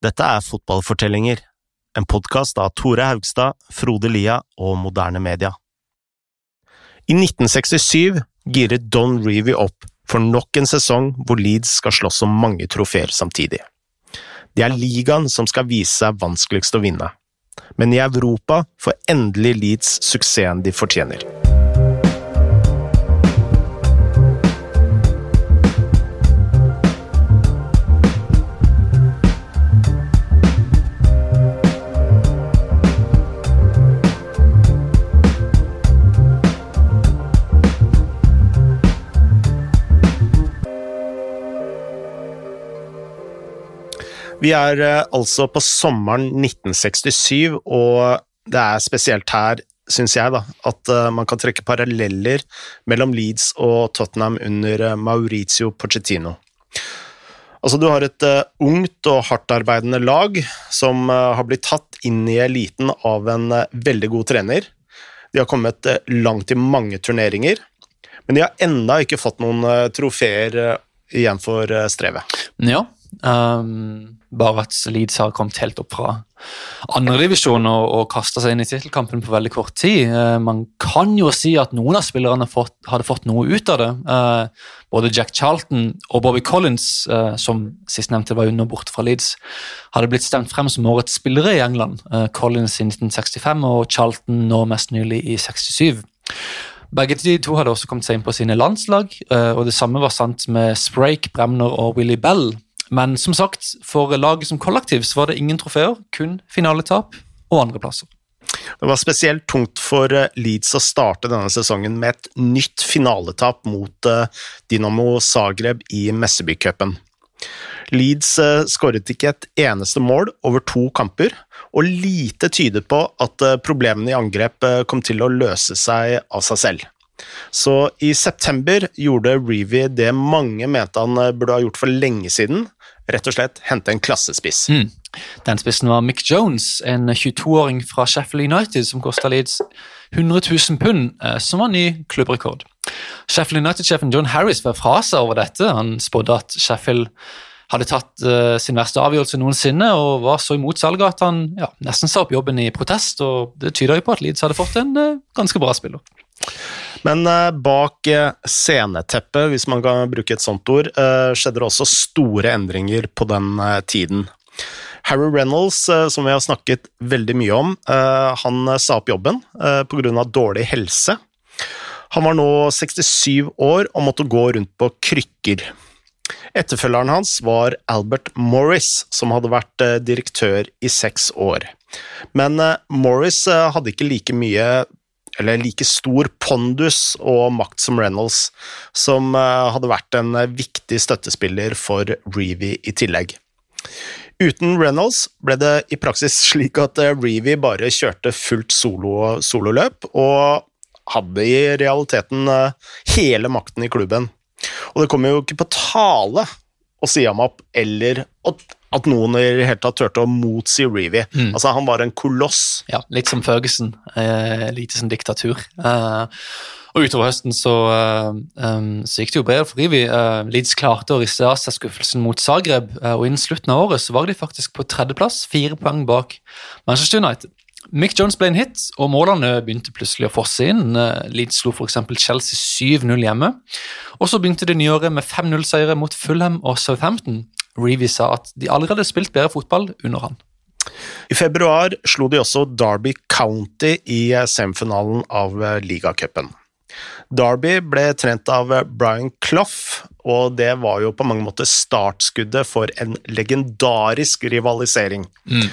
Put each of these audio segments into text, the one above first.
Dette er Fotballfortellinger, en podkast av Tore Haugstad, Frode Lia og Moderne Media. I 1967 giret Don Reevy opp for nok en sesong hvor Leeds skal slåss om mange trofeer samtidig. Det er ligaen som skal vise seg vanskeligst å vinne, men i Europa får endelig Leeds suksessen de fortjener. Vi er eh, altså på sommeren 1967, og det er spesielt her, syns jeg, da, at eh, man kan trekke paralleller mellom Leeds og Tottenham under eh, Maurizio Pochettino. Altså, du har et uh, ungt og hardtarbeidende lag som uh, har blitt tatt inn i eliten av en uh, veldig god trener. De har kommet langt i mange turneringer, men de har ennå ikke fått noen trofeer igjen for strevet. Ja, Um, bare at Leeds har kommet helt opp fra andredivisjon og, og kasta seg inn i tittelkampen på veldig kort tid. Uh, man kan jo si at noen av spillerne fått, hadde fått noe ut av det. Uh, både Jack Charlton og Bobby Collins, uh, som sistnevnte var under borte fra Leeds, hadde blitt stemt frem som årets spillere i England. Collins i 1965 og Charlton nå mest nylig i 67. Begge de to hadde også kommet seg inn på sine landslag, og det samme var sant med Sprake, Bremner og Willy Bell. Men som sagt, for laget som kollektiv så var det ingen trofeer, kun finaletap og andreplasser. Det var spesielt tungt for eh, Leeds å starte denne sesongen med et nytt finaletap mot eh, Dinamo Zagreb i Messebycupen. Leeds eh, skåret ikke et eneste mål over to kamper, og lite tyder på at problemene i angrep kom til å løse seg av seg selv. Så i september gjorde Reevy det mange mente han burde ha gjort for lenge siden, rett og slett hente en klassespiss. Mm. Den spissen var Mick Jones, en 22-åring fra Sheffield United som kosta Leeds 100 000 pund, eh, som var ny klubbrekord. Sheffield United-sjefen John Harris var fra seg over dette. Han spådde at Sheffield hadde tatt uh, sin verste avgjørelse noensinne og var så imot salget at han ja, nesten sa opp jobben i protest. og Det tyder jo på at Leeds hadde fått en uh, ganske bra spiller. Men uh, bak uh, sceneteppet, hvis man kan bruke et sånt ord, uh, skjedde det også store endringer på den tiden. Harry Reynolds, som vi har snakket veldig mye om, han sa opp jobben pga. dårlig helse. Han var nå 67 år og måtte gå rundt på krykker. Etterfølgeren hans var Albert Morris, som hadde vært direktør i seks år. Men Morris hadde ikke like mye eller like stor pondus og makt som Reynolds, som eh, hadde vært en eh, viktig støttespiller for Reevy i tillegg. Uten Reynolds ble det i praksis slik at eh, Reevy bare kjørte fullt solo, sololøp, og hadde i realiteten hele makten i klubben. Og det kom jo ikke på tale å si ham opp, eller at noen i det hele tatt turte å motsi Reevy. Mm. Altså, han var en koloss. Ja, litt som Ferguson. Eh, lite som diktatur. Eh, og utover høsten så, um, så, gikk det jo bedre for Reevy. Uh, Leeds klarte å riste av seg skuffelsen mot Zagreb, uh, og innen slutten av året så var de faktisk på tredjeplass, fire poeng bak Manchester United. Mick Jones ble en hit, og målene begynte plutselig å fosse inn. Leeds slo f.eks. Chelsea 7-0 hjemme. Og så begynte det nye året med 5-0-seiere mot Fulham og Southampton. Reevy sa at de allerede hadde spilt bedre fotball under han. I februar slo de også Derby County i semifinalen av ligacupen. Derby ble trent av Brian Clough, og det var jo på mange måter startskuddet for en legendarisk rivalisering. Mm.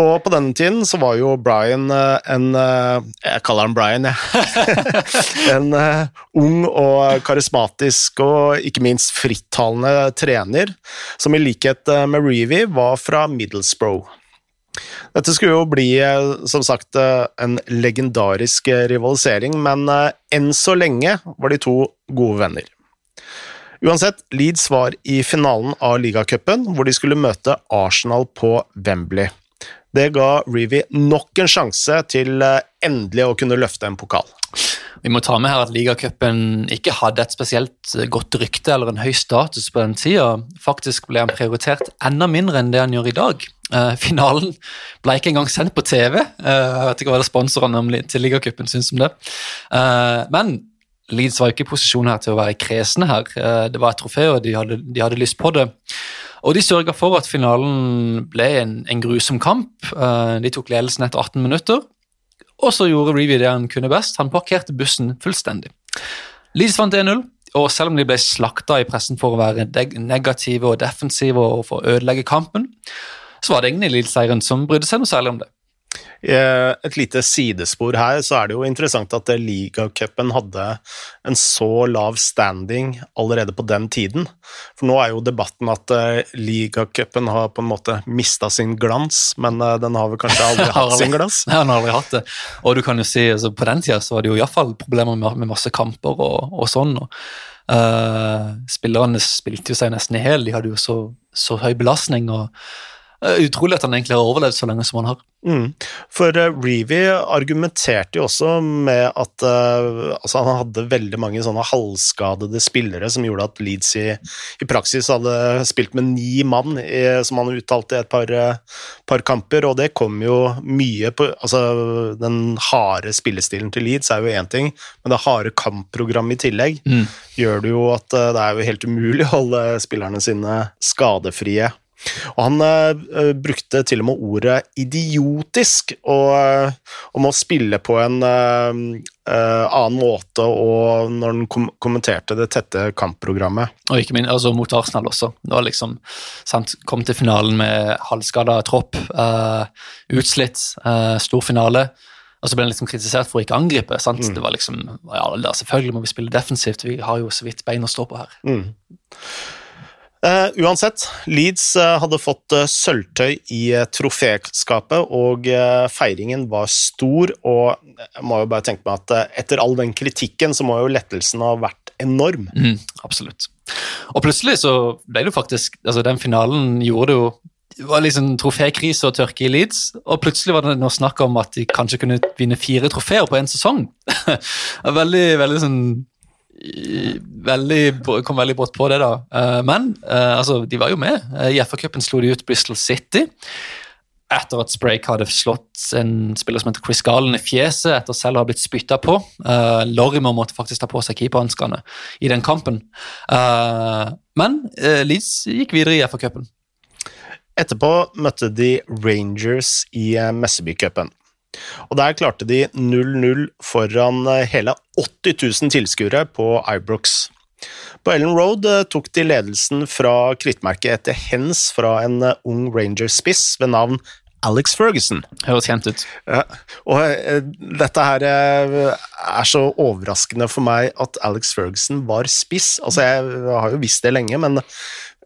Og på denne tiden så var jo Brian eh, en eh, Jeg kaller han Brian, jeg. en eh, ung og karismatisk og ikke minst frittalende trener, som i likhet med Reevy var fra Middlesbrough. Dette skulle jo bli, som sagt, en legendarisk rivalisering, men enn så lenge var de to gode venner. Uansett, Leeds var i finalen av ligacupen, hvor de skulle møte Arsenal på Wembley. Det ga Reevy nok en sjanse til eh, endelig å kunne løfte en pokal. Vi må ta med her at ligacupen ikke hadde et spesielt godt rykte eller en høy status på den tida. Faktisk ble han prioritert enda mindre enn det han gjør i dag. Uh, finalen ble ikke engang sendt på TV. Uh, jeg vet ikke hva det sponsorene til ligacupen syns om det. Uh, men Leeds var ikke i posisjon her til å være kresne her. det var et trofé, og de hadde, de hadde lyst på det. Og de sørga for at finalen ble en, en grusom kamp. de tok ledelsen etter 18 minutter. Og så gjorde Reevy det han kunne best, han parkerte bussen fullstendig. Leeds vant 1-0, og selv om de ble slakta i pressen for å være negative og defensive og for å ødelegge kampen, så var det ingen i Leeds-seieren som brydde seg noe særlig om det. Et lite sidespor her, så er det jo interessant at ligacupen hadde en så lav standing allerede på den tiden. For nå er jo debatten at uh, ligacupen har på en måte mista sin glans, men uh, den har vel kanskje aldri hatt sin glans? Nei, den har aldri hatt det. Og du kan jo si, altså, på den tida så var det jo iallfall problemer med, med, masse kamper og, og sånn. og uh, Spillerne spilte jo seg nesten i hjel, de hadde jo så, så høy belastning. og Utrolig at han egentlig har overlevd så lenge som han har. Mm. For uh, Reevy argumenterte jo også med at uh, altså han hadde veldig mange sånne halvskadede spillere som gjorde at Leeds i, i praksis hadde spilt med ni mann, i, som han uttalte i et par, uh, par, kamper, og det kom jo mye på altså Den harde spillestilen til Leeds er jo én ting, men det harde kampprogrammet i tillegg mm. gjør det jo at det er jo helt umulig å holde spillerne sine skadefrie og han uh, brukte til og med ordet idiotisk og, om å spille på en uh, uh, annen måte og når han kom kommenterte det tette kampprogrammet. Og ikke minst altså, mot Arsenal også. Det var liksom, sant, Kom til finalen med halvskada tropp, utslitt, stor finale. Og så ble han liksom kritisert for å ikke angripe. sant? Mm. Det var liksom, ja, Selvfølgelig må vi spille defensivt, vi har jo så vidt bein å stå på her. Mm. Uh, uansett, Leeds uh, hadde fått uh, sølvtøy i troféskapet, og feiringen var stor. Og jeg må jo bare tenke meg at etter all den kritikken, så må jo lettelsen ha vært enorm. Mm, absolutt. Og plutselig så ble det jo faktisk altså Den finalen gjorde det jo det var liksom trofékrise og tørke i Leeds, og plutselig var det noe snakk om at de kanskje kunne vinne fire trofeer på én sesong. veldig, veldig sånn veldig, kom veldig brått på det, da. Eh, men eh, altså, de var jo med. Eh, I FA-cupen slo de ut Bristol City. Etter at Sprake hadde slått en spiller som heter Chris Galen i fjeset etter selv å ha blitt spytta på. Lorimer måtte faktisk ta på seg keeperhanskene i den kampen. Men Leeds gikk videre i FA-cupen. Etterpå møtte de Rangers i Messeby-cupen. Og Der klarte de 0-0 foran eh, hele 80 000 tilskuere på Ibrox. På Ellen Road eh, tok de ledelsen fra krittmerket etter hens fra en eh, ung Ranger-spiss ved navn Alex Ferguson. Høres kjent ut. Ja, og dette her er så overraskende for meg at Alex Ferguson var spiss. Altså, jeg har jo visst det lenge, men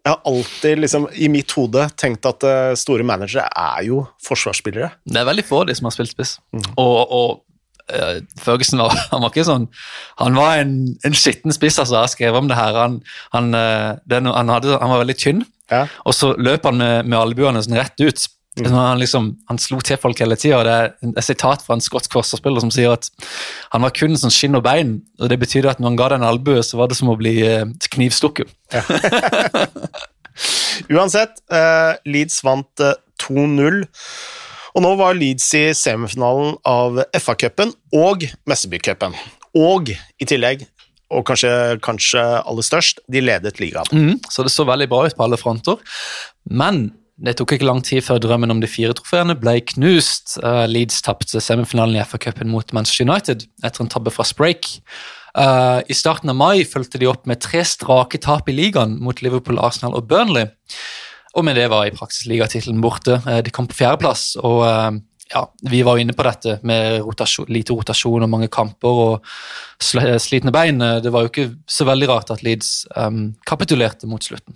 jeg har alltid liksom, i mitt hode tenkt at uh, store managere er jo forsvarsspillere. Det er veldig få av de som har spilt spiss. Mm. Og, og uh, Ferguson var, han var ikke sånn Han var en, en skitten spiss, altså. Jeg skrev om det her. Han, han, uh, den, han, hadde, han var veldig tynn, ja. og så løp han med, med albuene sånn rett ut. Mm. Han, liksom, han, slo til folk hele tida. Det er et sitat fra en skotsk forsvarsspiller som sier at han var kun sånn skinn og bein. og Det betydde at når han ga deg en albue, så var det som å bli eh, knivstukket. Ja. Uansett, uh, Leeds vant uh, 2-0. Og nå var Leeds i semifinalen av FA-cupen og Messebycupen. Og i tillegg, og kanskje, kanskje aller størst, de ledet ligaen. Mm, så det så veldig bra ut på alle fronter. Men det tok ikke lang tid før drømmen om de fire trofeene ble knust. Uh, Leeds tapte semifinalen i FA-cupen mot Manchester United etter en tabbe fra Sprake. Uh, I starten av mai fulgte de opp med tre strake tap i ligaen mot Liverpool, Arsenal og Burnley. Og med det var i praksis ligatittelen borte. Uh, de kom på fjerdeplass, og ja, vi var jo inne på dette med rotasjon, lite rotasjon og mange kamper og slitne bein. Det var jo ikke så veldig rart at Leeds um, kapitulerte mot slutten.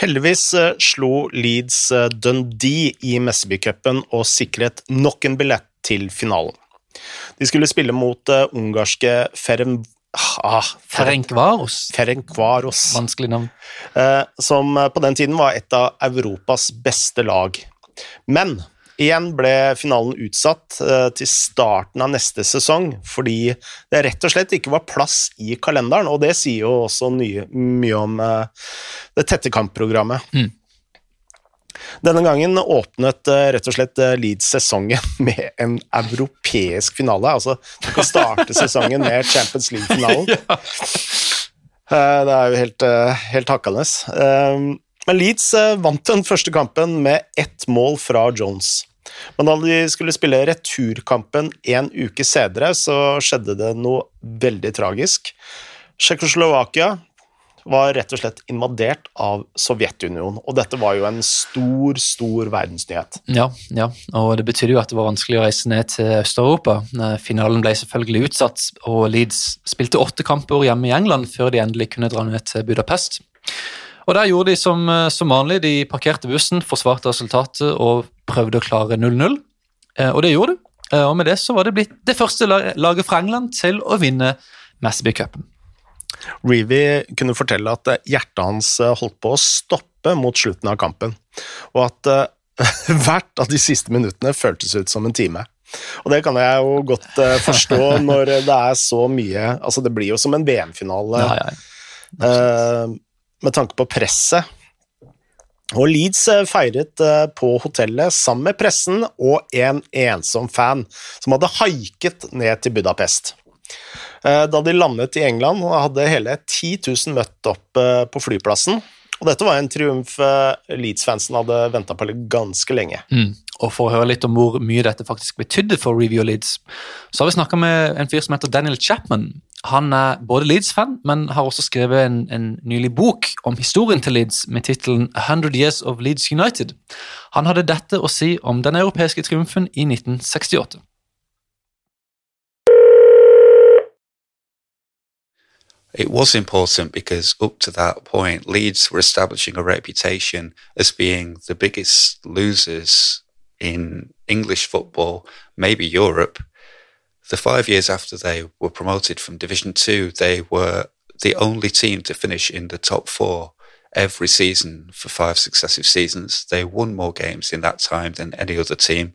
Heldigvis eh, slo Leeds eh, Dundee i Messeby-cupen og sikret nok en billett til finalen. De skulle spille mot uh, ungarske Ferem... Ah, Ferencvaros. Ferencvaros. Vanskelig navn. Som på den tiden var et av Europas beste lag. Men Igjen ble finalen utsatt uh, til starten av neste sesong fordi det rett og slett ikke var plass i kalenderen, og det sier jo også nye, mye om uh, det tette kampprogrammet. Mm. Denne gangen åpnet uh, rett og slett Leeds sesongen med en europeisk finale. Altså, du kan starte sesongen med Champions League-finalen. Det er jo helt, helt hakkende. Men Leeds vant den første kampen med ett mål fra Jones. Men da de skulle spille returkampen en uke senere, så skjedde det noe veldig tragisk. Tsjekkoslovakia var rett og slett invadert av Sovjetunionen, og dette var jo en stor, stor verdensnyhet. Ja, ja, og det betydde jo at det var vanskelig å reise ned til Øst-Europa. Eh, finalen ble selvfølgelig utsatt, og Leeds spilte åtte kamper hjemme i England før de endelig kunne dra ned til Budapest. Og Der gjorde de som, eh, som vanlig. De parkerte bussen, forsvarte resultatet og prøvde å klare 0-0. Eh, og det gjorde de. Eh, og med det så var det blitt det første laget fra England til å vinne Massby Cupen. Reevy kunne fortelle at hjertet hans holdt på å stoppe mot slutten av kampen, og at hvert av de siste minuttene føltes ut som en time. Og det kan jeg jo godt forstå når det er så mye Altså, det blir jo som en VM-finale. Ja, ja med tanke på presset. Og Leeds eh, feiret eh, på hotellet sammen med pressen og en ensom fan, som hadde haiket ned til Budapest. Eh, da de landet i England, hadde hele 10 000 møtt opp på flyplassen. Og dette var en triumf Leeds-fansen hadde venta på ganske lenge. Mm. Og For å høre litt om hvor mye dette faktisk betydde for Review Leeds, så har vi snakka med en fyr som heter Daniel Chapman, han er både Leeds-fan, men har også skrevet en, en, nylig bok om historien til Leeds med tittelen 100 Years of Leeds United. Han hadde dette å si om den europeiske triumfen i 1968. It was important because up to that point, Leeds were establishing a reputation as being the biggest losers in English football, maybe Europe. The five years after they were promoted from Division Two, they were the only team to finish in the top four every season for five successive seasons. They won more games in that time than any other team,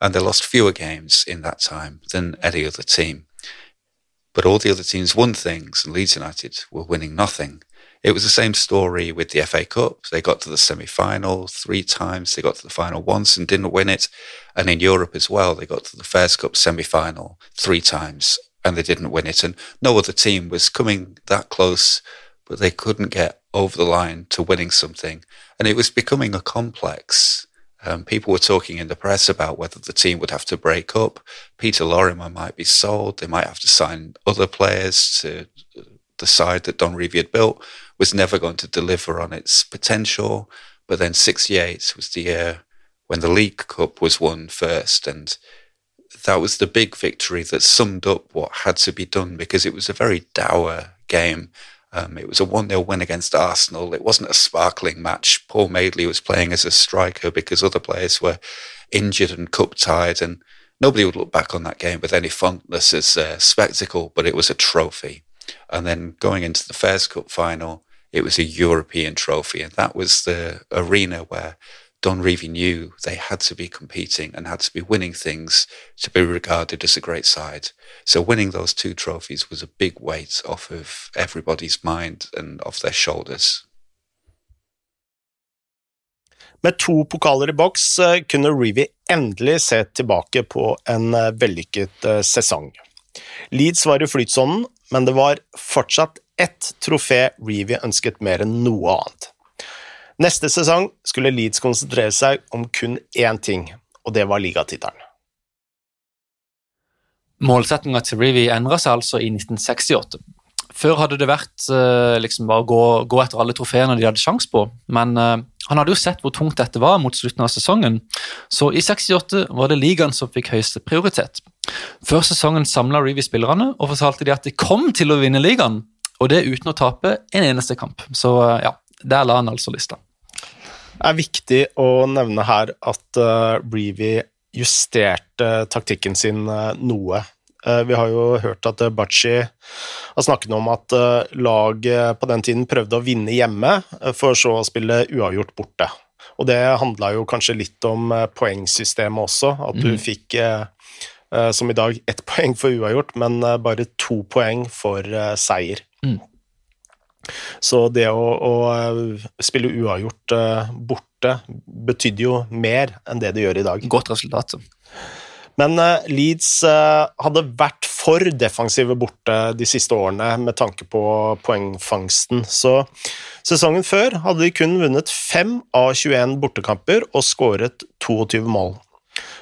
and they lost fewer games in that time than any other team. But all the other teams won things, and Leeds United were winning nothing. It was the same story with the FA Cup. They got to the semi final three times, they got to the final once and didn't win it. And in Europe as well, they got to the Fairs Cup semi final three times and they didn't win it. And no other team was coming that close, but they couldn't get over the line to winning something. And it was becoming a complex. Um, people were talking in the press about whether the team would have to break up. Peter Lorimer might be sold. They might have to sign other players to the side that Don Revie had built was never going to deliver on its potential. But then 68 was the year when the League Cup was won first. And that was the big victory that summed up what had to be done because it was a very dour game. Um, it was a 1 0 win against Arsenal. It wasn't a sparkling match. Paul Madeley was playing as a striker because other players were injured and cup tied. And nobody would look back on that game with any fondness as a spectacle, but it was a trophy. And then going into the Fairs Cup final, it was a European trophy. And that was the arena where Don Revie knew they had to be competing and had to be winning things to be regarded as a great side. So winning those two trophies was a big weight off of everybody's mind and off their shoulders. Med to pokaler i boks eh, kunne Revie endelig se tilbake på en eh, vellykket eh, sesong. Leeds var i flytsonen, men det var fortsatt ett trofé Revie ønsket mer enn noe annet. Neste sesong skulle Leeds konsentrere seg om kun én ting, og det var ligatittelen. Målsettinga til Rivi endra seg altså i 1968. Før hadde det vært uh, liksom bare å gå, gå, etter alle trofeene de hadde sjanse på, men uh, han hadde jo sett hvor tungt dette var mot slutten av sesongen, så i 68 var det ligaen som fikk høyeste prioritet. Før sesongen samla Reevy spillerne og fortalte de at de kom til å vinne ligaen, og det uten å tape en eneste kamp. Så uh, ja, der la han altså lista. Det er viktig å nevne her at uh, Reevy justerte taktikken sin uh, noe. Uh, vi har jo hørt at Bachi har snakket om at laget på den tiden prøvde å vinne hjemme, for så å spille uavgjort borte. Og det handla jo kanskje litt om eh, poengsystemet også, at du Mm. fikk eh, eh, som i dag ett poeng for uavgjort, men eh, bare to poeng for eh, seier. Mm. Så det å, å eh, spille uavgjort eh, borte betydde jo mer enn det det gjør i dag. Godt resultat. Men eh, Leeds hadde vært for defensive borte de siste årene med tanke på poengfangsten, så sesongen før hadde de kun vunnet 5 av 21 bortekamper og skåret 22 mål.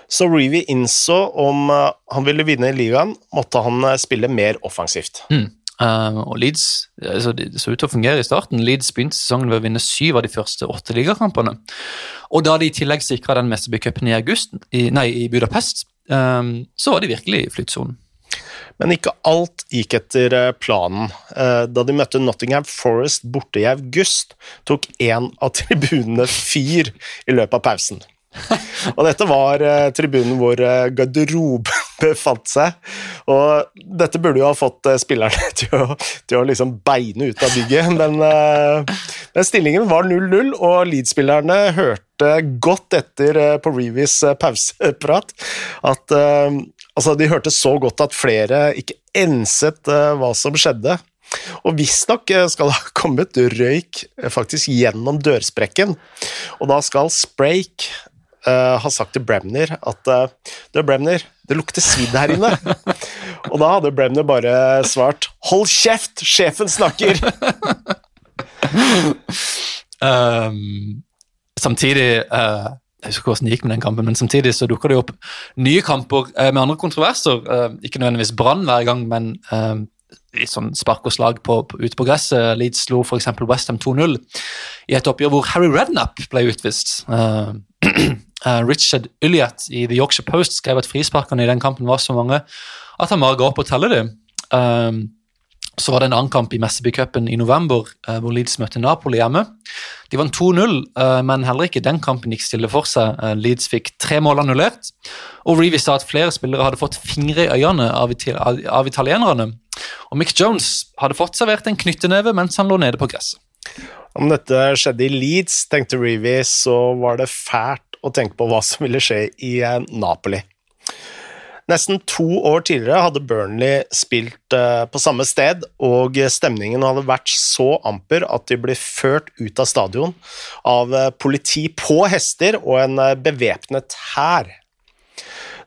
Så Reevy innså om han ville vinne ligaen, måtte han spille mer offensivt. Mm. Eh, og Leeds altså Det så ut til å fungere i starten. Leeds begynte sesongen ved å vinne syv av de første åtte ligakampene. Og da de i tillegg sikra den Mesterbycupen i, i, i Budapest, um, så var de virkelig i flytsonen. Men ikke alt gikk etter eh, planen. Eh, Da de møtte Nottingham Forest borte i august, tok én av tribunene fyr i løpet av pausen. Og dette var eh, tribunen hvor eh, garderoben befant seg. Og dette burde jo ha fått eh, spillerne til å, til å liksom beine ut av bygget, men, eh, men stillingen var 0-0, og Leeds-spillerne hørte godt etter eh, på Reeves eh, pauseprat at altså, de hørte så godt at flere ikke enset hva som skjedde. Og visstnok skal det ha kommet røyk faktisk gjennom dørsprekken, og da skal Sprake eh, ha sagt til Bremner at «Det Du, Bremner, det lukter svidd her inne. og da hadde Bremner bare svart Hold kjeft, sjefen snakker! um, samtidig uh, Jeg husker ikke hvordan det gikk med den kampen, men samtidig så dukker det opp nye kamper eh, med andre kontroverser. Eh, ikke nødvendigvis Brann hver gang, men litt sånn spark og slag på, på, ute på gresset. Leeds slo f.eks. Westham 2-0 i et oppgjør hvor Harry Redknapp ble utvist. Uh, Richard Ulliat i The Yorkshire Post skrev at frisparkene i den kampen var så mange at han bare ga opp og telle dem. Um, så var det en annen kamp i Mesterbycupen i november, uh, hvor Leeds møtte Napoli hjemme. De vant 2-0, uh, men heller ikke den kampen gikk stille for seg. Uh, Leeds fikk tre mål annullert, og Reevy sa at flere spillere hadde fått fingre i øynene av, av italienerne. Og Mick Jones hadde fått servert en knytteneve mens han lå nede på gresset. Om dette skjedde i Leeds, tenkte Reevy, så var det fælt å tenke på hva som ville skje i eh, Napoli. Nesten to år tidligere hadde Burnley spilt eh, på samme sted, og stemningen hadde vært så amper at de ble ført ut av stadion av eh, politi på hester og en bevæpnet hær.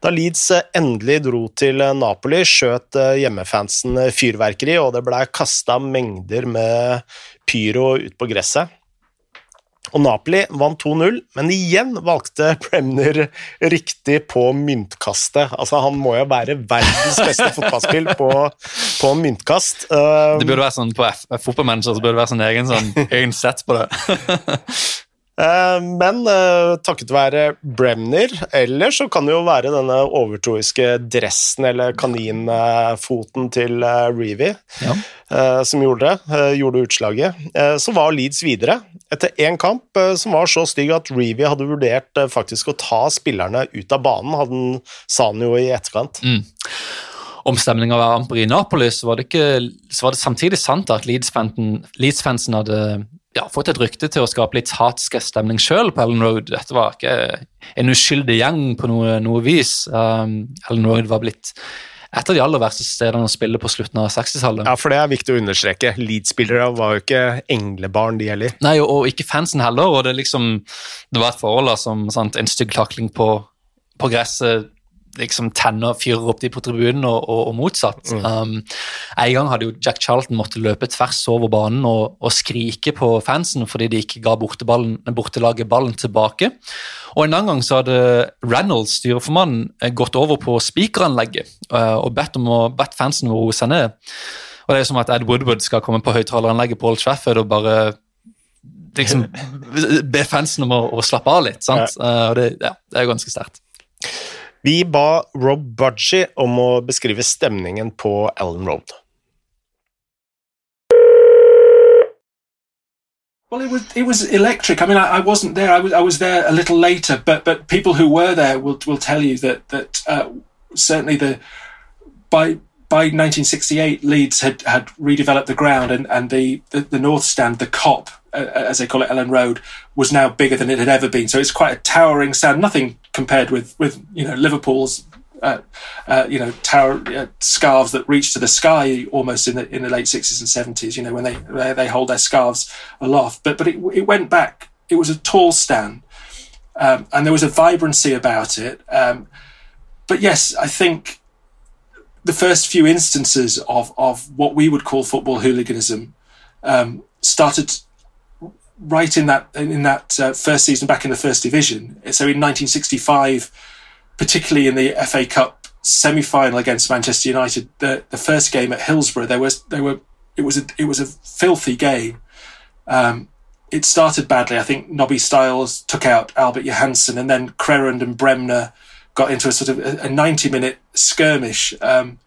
Da Leeds eh, endelig dro til eh, Napoli, skjøt eh, hjemmefansen fyrverkeri, og det blei kasta mengder med pyro ut på gresset. Og Napoli vant 2-0, men igjen valgte Premner riktig på myntkastet. Altså, han må jo være verdens beste fotballspill på, på myntkast. Um, Det burde være sånn På fotballmanager så burde det være sånn egen, sånn, egen sett på det. Eh, Men eh, takket være Bremner, eller så kan det jo være denne overtroiske dressen eller kaninfoten til uh, Reevy Ja. eh, som gjorde det, eh, gjorde utslaget. Eh, så var Leeds videre etter én kamp eh, som var så stygg at Reevy hadde vurdert eh, faktisk å ta spillerne ut av banen, hadde han, sa han jo i etterkant. Mm. Om stemninga var amper i så var det, ikke, så var det samtidig sant at Leeds-fansen Leeds hadde ja, fått et rykte til å skape litt hatsk stemning sjøl på Ellen Road. Dette var ikke en uskyldig gjeng på noe, noe vis. Um, Ellen Road var blitt et av de aller verste stedene å spille på slutten av 60-tallet. Ja, for det er viktig å understreke. Leeds-spillere var jo ikke englebarn, de heller. Nei, og, og ikke fansen heller. og Det liksom, det var et forhold som sant, en stygg takling på, på gresset liksom tenner fyrer opp de på tribunen, og, og, og motsatt. Um, en gang hadde jo Jack Charlton måttet løpe tvers over banen og, og skrike på fansen fordi de ikke ga bortelaget ballen tilbake. Og En annen gang så hadde Reynolds, styreformannen, eh, gått over på speakeranlegget uh, og bedt, om å, bedt fansen om å roe seg ned. Og Det er som at Ed Woodward skal komme på høyttaleranlegget på Old Trafford og bare liksom be fansen om å, å slappe av litt. sant? Uh, og det, ja, det er ganske sterkt. Vi ba Rob Budgie om å beskrive stemningen på Road. Well, it was it was electric. I mean, I, I wasn't there. I was I was there a little later, but but people who were there will will tell you that that uh, certainly the by by 1968 Leeds had had redeveloped the ground and and the the, the north stand, the cop, as they call it, Ellen Road, was now bigger than it had ever been. So it's quite a towering stand. Nothing compared with with you know Liverpool's uh, uh, you know tower uh, scarves that reach to the sky almost in the in the late sixties and seventies. You know when they, they, they hold their scarves aloft, but but it it went back. It was a tall stand, um, and there was a vibrancy about it. Um, but yes, I think the first few instances of of what we would call football hooliganism um, started right in that in that uh, first season back in the first division. So in 1965 particularly in the FA Cup semi-final against Manchester United, the, the first game at Hillsborough, there was there were it was a it was a filthy game. Um, it started badly. I think Nobby Stiles took out Albert Johansson, and then Crerand and Bremner got into a sort of a, a 90 minute skirmish. Um,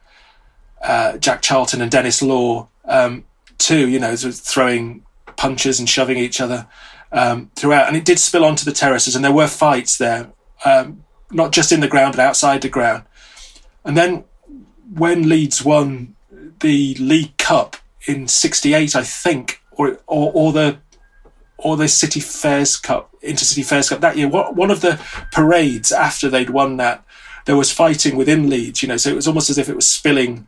uh, Jack Charlton and Dennis Law, um, too, you know, throwing punches and shoving each other um, throughout. And it did spill onto the terraces, and there were fights there. Um, not just in the ground but outside the ground. And then when Leeds won the League Cup in '68, I think, or or, or the or the City Fairs Cup, Intercity Fairs Cup that year, one of the parades after they'd won that, there was fighting within Leeds. You know, so it was almost as if it was spilling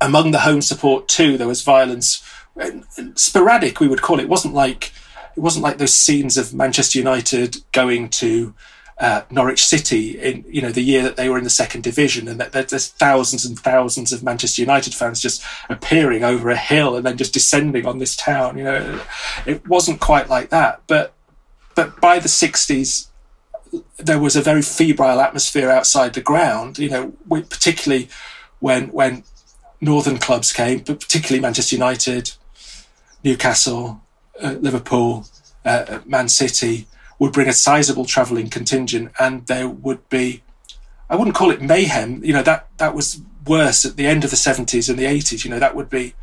among the home support too. There was violence, sporadic, we would call it. It wasn't like it wasn't like those scenes of Manchester United going to uh, Norwich City in you know the year that they were in the second division, and that, there's thousands and thousands of Manchester United fans just appearing over a hill and then just descending on this town. You know, it wasn't quite like that, but but by the 60s, there was a very febrile atmosphere outside the ground. You know, particularly when when northern clubs came, but particularly Manchester United, Newcastle, uh, Liverpool, uh, Man City would bring a sizable travelling contingent, and there would be, I wouldn't call it mayhem. You know that that was worse at the end of the seventies and the eighties. You know that would be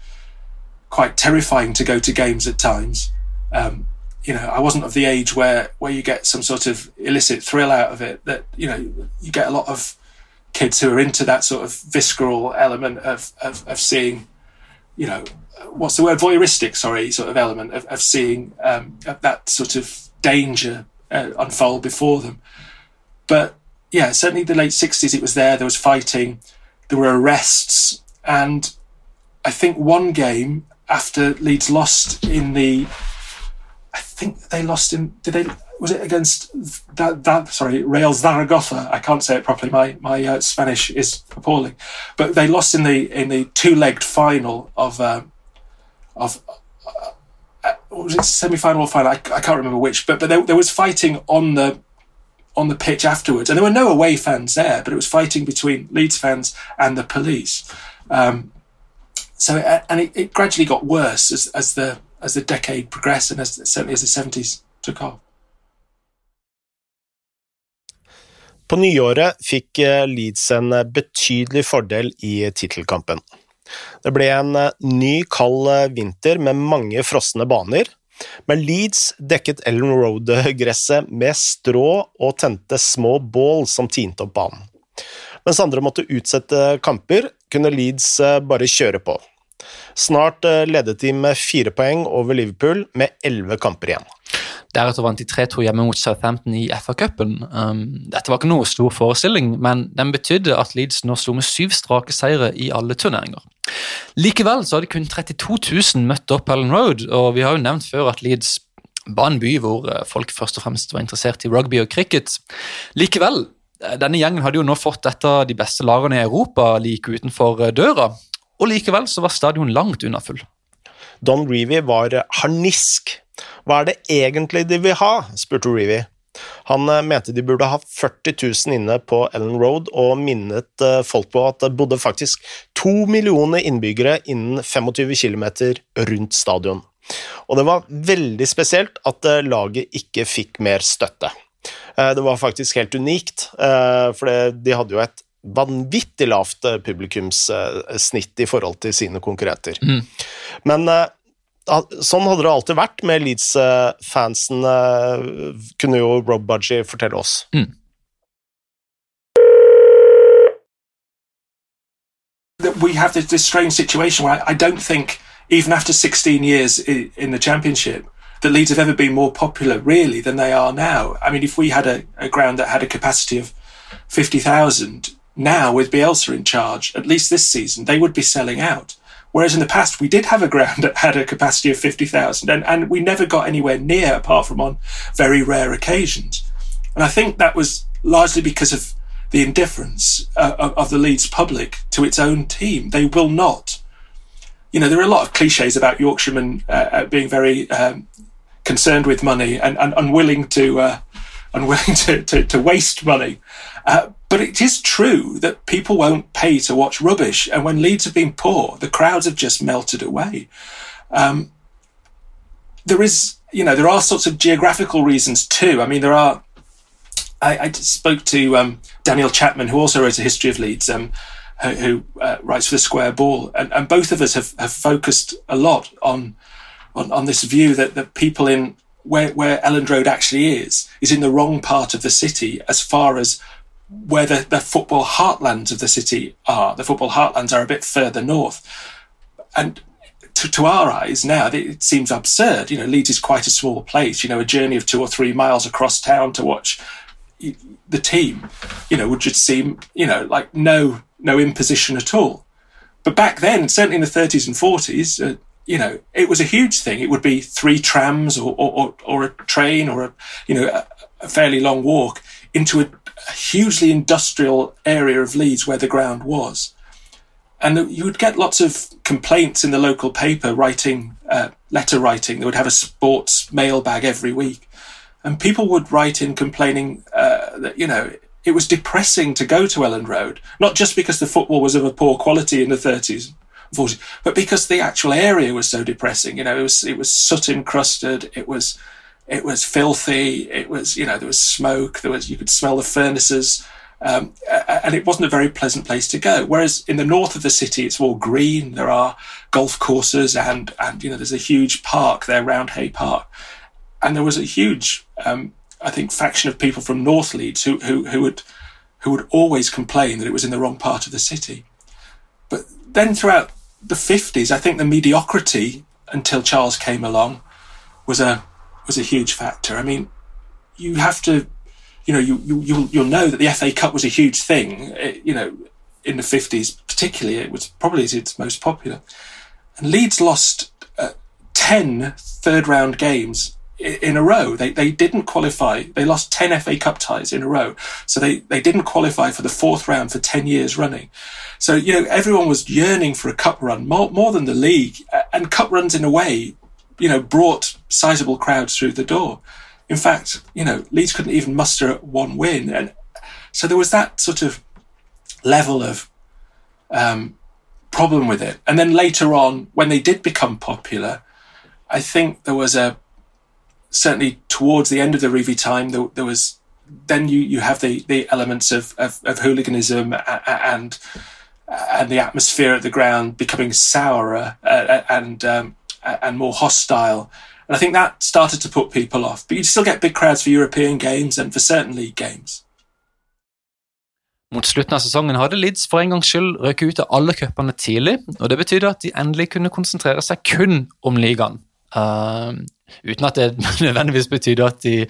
quite terrifying to go to games at times. Um, you know, I wasn't of the age where where you get some sort of illicit thrill out of it. That you know, you get a lot of kids who are into that sort of visceral element of of, of seeing, you know, what's the word voyeuristic? Sorry, sort of element of, of seeing um, that sort of danger uh, unfold before them. But yeah, certainly the late 60s, it was there. There was fighting, there were arrests. And I think one game after Leeds lost in the, I think they lost in, did they, was it against that, that sorry, Real Zaragoza? I can't say it properly. My, my uh, Spanish is appalling. But they lost in the, in the two legged final of, um, of, was it semi-final or final? I, I can't remember which, but but there, there was fighting on the on the pitch afterwards, and there were no away fans there, but it was fighting between Leeds fans and the police. Um, so and it, it, gradually got worse as, as the as the decade progressed, and as certainly as the seventies took off. På nyåret fikk eh, Leeds en eh, betydelig fordel i tittelkampen. Det ble en eh, ny, kald eh, vinter med mange frosne baner, men Leeds dekket Ellen Road-gresset med strå og tente små bål som tinte opp banen. Mens andre måtte utsette kamper, kunne Leeds eh, bare kjøre på. Snart ledet de med fire poeng over Liverpool med elleve kamper igjen. Deretter vant de 3-2 hjemme mot Southampton i FA-cupen. Um, dette var ikke noe stor forestilling, men den betydde at Leeds nå slo med syv strake seire i alle turneringer. Likevel så hadde kun 32 000 møtt opp Ellen Road, og vi har jo nevnt før at Leeds var en by hvor eh, folk først og fremst var interessert i rugby og cricket. Likevel, eh, denne gjengen hadde jo nå fått et av de beste lagene i Europa like utenfor eh, døra, og likevel så var stadion langt unna full. Don Reevy var harnisk hva er det egentlig de vil ha? spurte Reevy. Han eh, mente de burde ha 40 000 inne på Ellen Road, og minnet eh, folk på at det bodde faktisk to millioner innbyggere innen 25 km rundt stadion. Og det var veldig spesielt at eh, laget ikke fikk mer støtte. Det var faktisk helt unikt, for de hadde jo et vanvittig lavt publikumssnitt i forhold til sine konkurrenter. Mm. Men Sånn hadde det alltid vært med Leeds-fansen, kunne jo Rob Budgie fortelle oss. Mm. We have this, strange situation where I don't think, even after 16 years in the championship, that that Leeds have ever been more popular, really, than they are now. I mean, if we had a, a ground that had a capacity of 50,000, now with Bielsa in charge, at least this season, they would be selling out. Whereas in the past, we did have a ground that had a capacity of 50,000 and, and we never got anywhere near apart from on very rare occasions. And I think that was largely because of the indifference uh, of, of the Leeds public to its own team. They will not. You know, there are a lot of cliches about Yorkshiremen uh, uh being very um, concerned with money and, and unwilling to uh, unwilling to, to, to, waste money. Uh, but it is true that people won't pay to watch rubbish. And when Leeds have been poor, the crowds have just melted away. Um, there is, you know, there are sorts of geographical reasons too. I mean, there are. I, I spoke to um, Daniel Chapman, who also wrote a history of Leeds, um, who, who uh, writes for the Square Ball, and, and both of us have, have focused a lot on, on on this view that that people in where where Elland Road actually is is in the wrong part of the city as far as where the, the football heartlands of the city are. The football heartlands are a bit further north. And to, to, our eyes now, it seems absurd. You know, Leeds is quite a small place. You know, a journey of two or three miles across town to watch the team, you know, would just seem, you know, like no no imposition at all. But back then, certainly in the 30s and 40s, uh, you know, it was a huge thing. It would be three trams or or, or a train or a you know a, a fairly long walk into a hugely industrial area of Leeds where the ground was. And you would get lots of complaints in the local paper writing, uh, letter writing. They would have a sports mailbag every week. And people would write in complaining uh, that, you know, it was depressing to go to Elland Road, not just because the football was of a poor quality in the 30s, 40s, but because the actual area was so depressing. You know, it was, it was soot encrusted. It was, it was filthy. It was, you know, there was smoke. There was, you could smell the furnaces. Um, and it wasn't a very pleasant place to go. Whereas in the north of the city, it's all green. There are golf courses and, and, you know, there's a huge park there, Roundhay Park. And there was a huge, um, I think, faction of people from North Leeds who, who, who would, who would always complain that it was in the wrong part of the city. But then throughout the 50s, I think the mediocrity until Charles came along was a, was a huge factor. I mean, you have to, you know, you, you, you'll, you'll know that the FA Cup was a huge thing, it, you know, in the 50s, particularly, it was probably its most popular. And Leeds lost uh, 10 third round games in a row. They, they didn't qualify. They lost 10 FA Cup ties in a row. So they, they didn't qualify for the fourth round for 10 years running. So, you know, everyone was yearning for a cup run more, more than the league. And cup runs in a way you know, brought sizable crowds through the door. In fact, you know, Leeds couldn't even muster one win. And so there was that sort of level of um, problem with it. And then later on, when they did become popular, I think there was a certainly towards the end of the Revie time, there, there was then you, you have the, the elements of, of, of hooliganism and and the atmosphere at the ground becoming sourer uh, and um, and more hostile. And I think that started to put people off. But you still get big crowds for European games and for certain league games. Mot slutten av sesongen hadde Leeds for en gangs skyld røket ut av alle cupene tidlig. og Det betydde at de endelig kunne konsentrere seg kun om ligaen. Uh, uten at det nødvendigvis betydde at de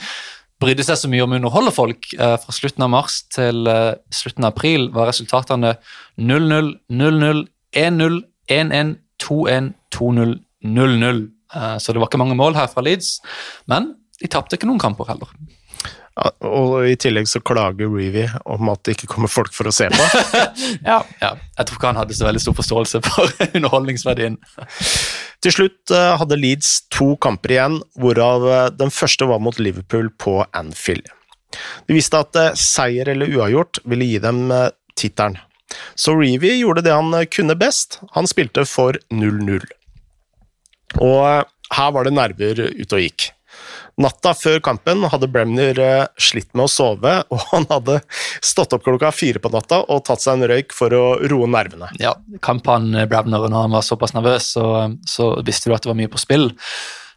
brydde seg så mye om å underholde folk. Uh, fra slutten av mars til uh, slutten av april var resultatene 0-0, 0-0, 1-0, 1-1, 2-1, 2-0, 0-0. Eh, så det var ikke mange mål her fra Leeds, men de tapte ikke noen kamper heller. Ja, og i tillegg så klager Reevy om at det ikke kommer folk for å se på. ja, ja, jeg tror ikke han hadde så veldig stor forståelse for underholdningsverdien. Til slutt eh, hadde Leeds to kamper igjen, hvorav eh, den første var mot Liverpool på Anfield. De visste at seier eller uavgjort ville gi dem tittelen. Så Reevy gjorde det han kunne best, han spilte for 0-0. Og eh, her var det nerver ute og gikk. Natta før kampen hadde Bremner eh, slitt med å sove, og han hadde stått opp klokka fire på natta og tatt seg en røyk for å roe nervene. Ja, kampen eh, Bremner når han var såpass nervøs, så, så, visste du at det var mye på spill.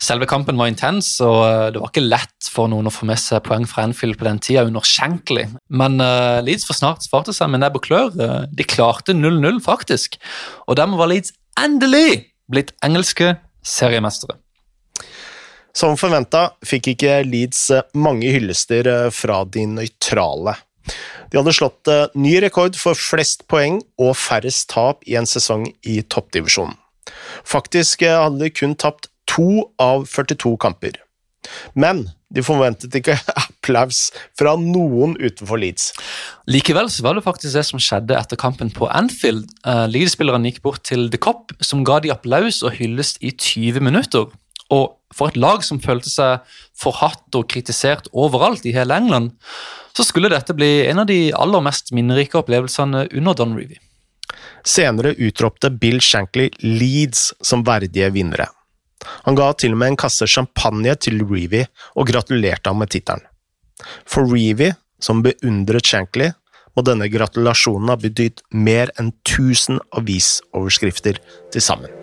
Selve kampen var intens, og det var ikke lett for noen å få med seg poeng fra Enfield på den tida Shankly. Men uh, Leeds for snart svarte seg med nebb og klør. De klarte 0-0, faktisk. Og dermed var Leeds endelig blitt engelske seriemestere. Som forventa fikk ikke Leeds eh, mange hyllester eh, fra de nøytrale. De hadde slått eh, ny rekord for flest poeng og færrest tap i en sesong i toppdivisjonen. Faktisk hadde de kun tapt to av 42 kamper. Men de forventet ikke applaus fra noen utenfor Leeds. Likevel så var det faktisk det som skjedde etter kampen på Anfield. Uh, Leeds-spillerne gikk bort til The Cop, som ga de applaus og hyllest i 20 minutter. Og for et lag som følte seg forhatt og kritisert overalt i hele England, så skulle dette bli en av de aller mest minnerike opplevelsene under Don Revy. Senere utropte Bill Shankly Leeds som verdige vinnere. Han ga til og med en kasse champagne til Reevy og gratulerte ham med tittelen. For Reevy, som beundret Shankly, må denne gratulasjonen ha betydd mer enn 1000 avisoverskrifter til sammen.